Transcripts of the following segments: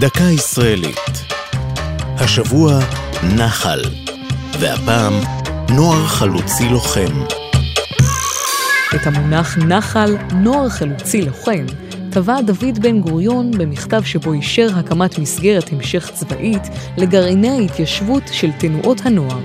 דקה ישראלית. השבוע נחל, והפעם נוער חלוצי לוחם. את המונח נחל, נוער חלוצי לוחם, טבע דוד בן גוריון במכתב שבו אישר הקמת מסגרת המשך צבאית לגרעיני ההתיישבות של תנועות הנוער.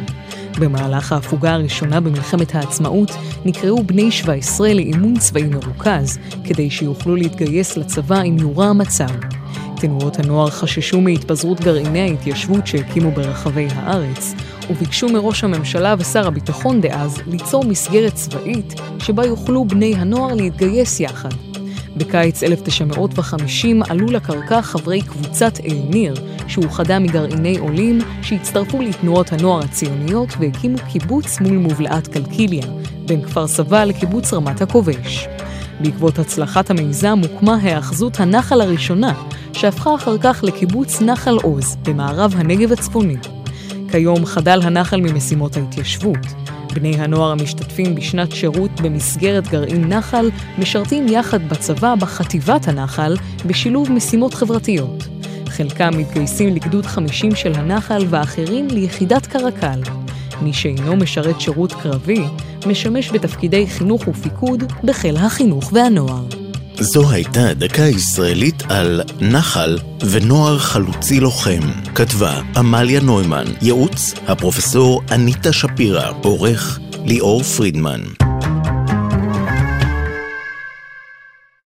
במהלך ההפוגה הראשונה במלחמת העצמאות נקראו בני 17 לאימון צבאי מרוכז, כדי שיוכלו להתגייס לצבא אם יורע המצב. תנועות הנוער חששו מהתפזרות גרעיני ההתיישבות שהקימו ברחבי הארץ, וביקשו מראש הממשלה ושר הביטחון דאז ליצור מסגרת צבאית שבה יוכלו בני הנוער להתגייס יחד. בקיץ 1950 עלו לקרקע חברי קבוצת אל-ניר, שאוחדה מגרעיני עולים שהצטרפו לתנועות הנוער הציוניות והקימו קיבוץ מול מובלעת קלקיליה, בין כפר סבא לקיבוץ רמת הכובש. בעקבות הצלחת המיזם הוקמה היאחזות הנחל הראשונה, שהפכה אחר כך לקיבוץ נחל עוז, במערב הנגב הצפוני. כיום חדל הנחל ממשימות ההתיישבות. בני הנוער המשתתפים בשנת שירות במסגרת גרעין נחל משרתים יחד בצבא בחטיבת הנחל בשילוב משימות חברתיות. חלקם מתגייסים לגדוד 50 של הנחל ואחרים ליחידת קרקל. מי שאינו משרת שירות קרבי, משמש בתפקידי חינוך ופיקוד בחיל החינוך והנוער. זו הייתה דקה ישראלית על נחל ונוער חלוצי לוחם. כתבה עמליה נוימן, ייעוץ הפרופסור אניטה שפירא, עורך ליאור פרידמן.